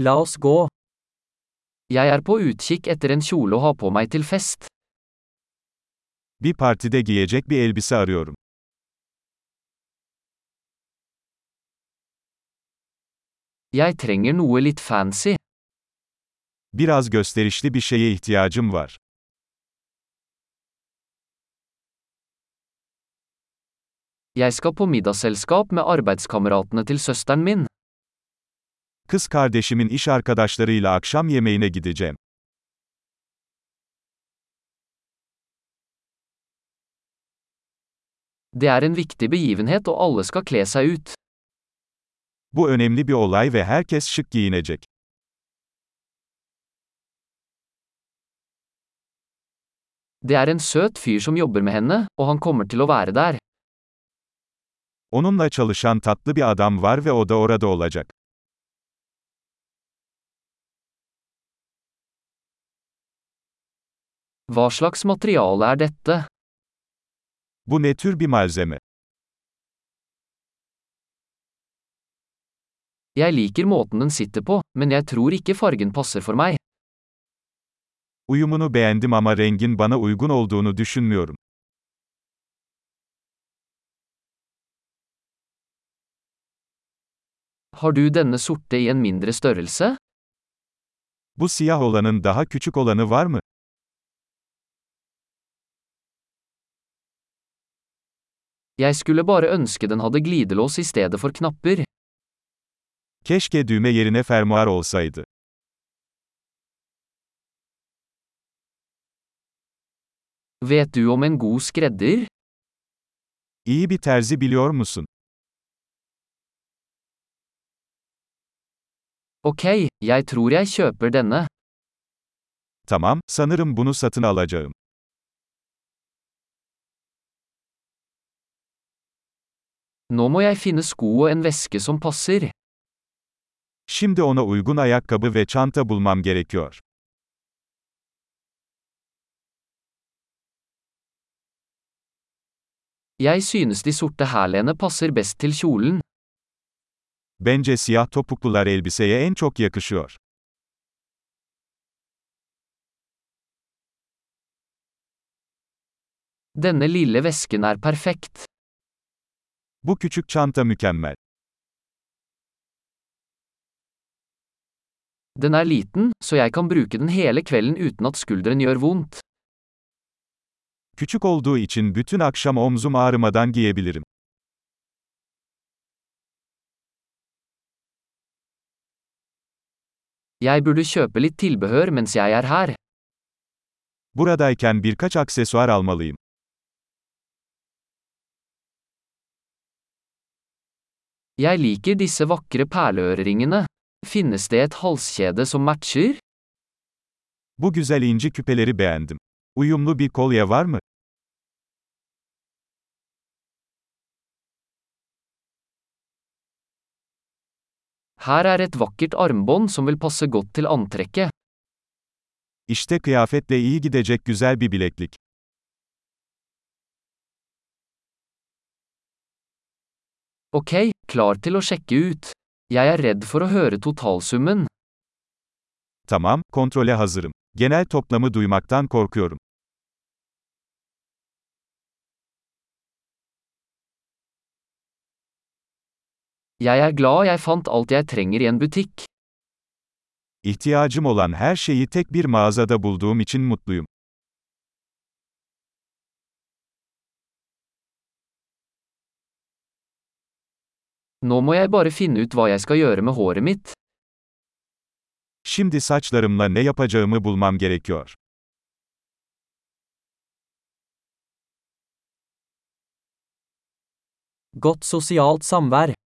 La oss gå. Jeg er på utkikk etter en kjole å ha på meg til fest. Bir partide giyecek bir elbise arıyorum. Jeg trenger noe litt fancy. Biraz gösterişli bir şeye ihtiyacım var. Jeg skal på middagsselskap med arbeidskameratene til søsteren min. Kız kardeşimin iş arkadaşlarıyla akşam yemeğine gideceğim. Det er en viktig begivenhet og alle skal kle seg ut. Bu önemli bir olay ve herkes şık giyinecek. Det er en søt fyr som jobber med henne, og han kommer til å være der. Onunla çalışan tatlı bir adam var ve o da orada olacak. Hva slags materiale er dette? Bu ne tür bir malzeme? Jeg liker måten den sitter på, men jeg tror ikke fargen passer for meg. Uyumunu beğendim ama rengin bana uygun olduğunu düşünmüyorum. Har du denne sorte i en mindre størrelse? Bu siyah olanın daha küçük olanı var mı? Jeg skulle bare ønske den hadde glidelås i stedet for knapper. Keşke düğme yerine fermuar olsaydı. Vet du om en god skredder? İyi bir terzi biliyor musun? Ok, jeg tror jeg kjøper denne. Tamam, sanırım bunu satın alacağım. Nå må jeg finne sko og en veske som passer. Şimdi ona uygun ayakkabı ve çanta bulmam gerekiyor. Jeg synes de sorte hælene passer best til kjolen. Bence siyah topuklular elbiseye en çok yakışıyor. Denne lille vesken er perfekt. Bu küçük çanta mükemmel. Den er liten, så jeg kan bruke den hele kvelden uten at skulderen gjør vondt. Küçük olduğu için bütün akşam omzum ağrımadan giyebilirim. Jeg burde kjøpe litt tilbehør mens jeg er her. Buradayken birkaç aksesuar almalıyım. Jeg liker disse vakre perleøreringene. Finnes det et halskjede som matcher? Bu güzel inci küpeleri beğendim. Uyumlu bir kolye var mı? Her er et vakkert armbånd som vil passe godt til antrekket. İşte kıyafetle iyi gidecek güzel bir bileklik. Ok, klar til å sjekke ut. Jeg er redd for å høre totalsummen. Tamam, kontrole hazırım. Genel toplamı duymaktan korkuyorum. Jeg er glad jeg fant alt jeg trenger i en butikk. İhtiyacım olan her şeyi tek bir mağazada bulduğum için mutluyum. Nå må jeg bare finne ut hva jeg skal gjøre med håret mitt. Şimdi saçlarımla ne yapacağımı bulmam gerekiyor. Godt sosialt samvær.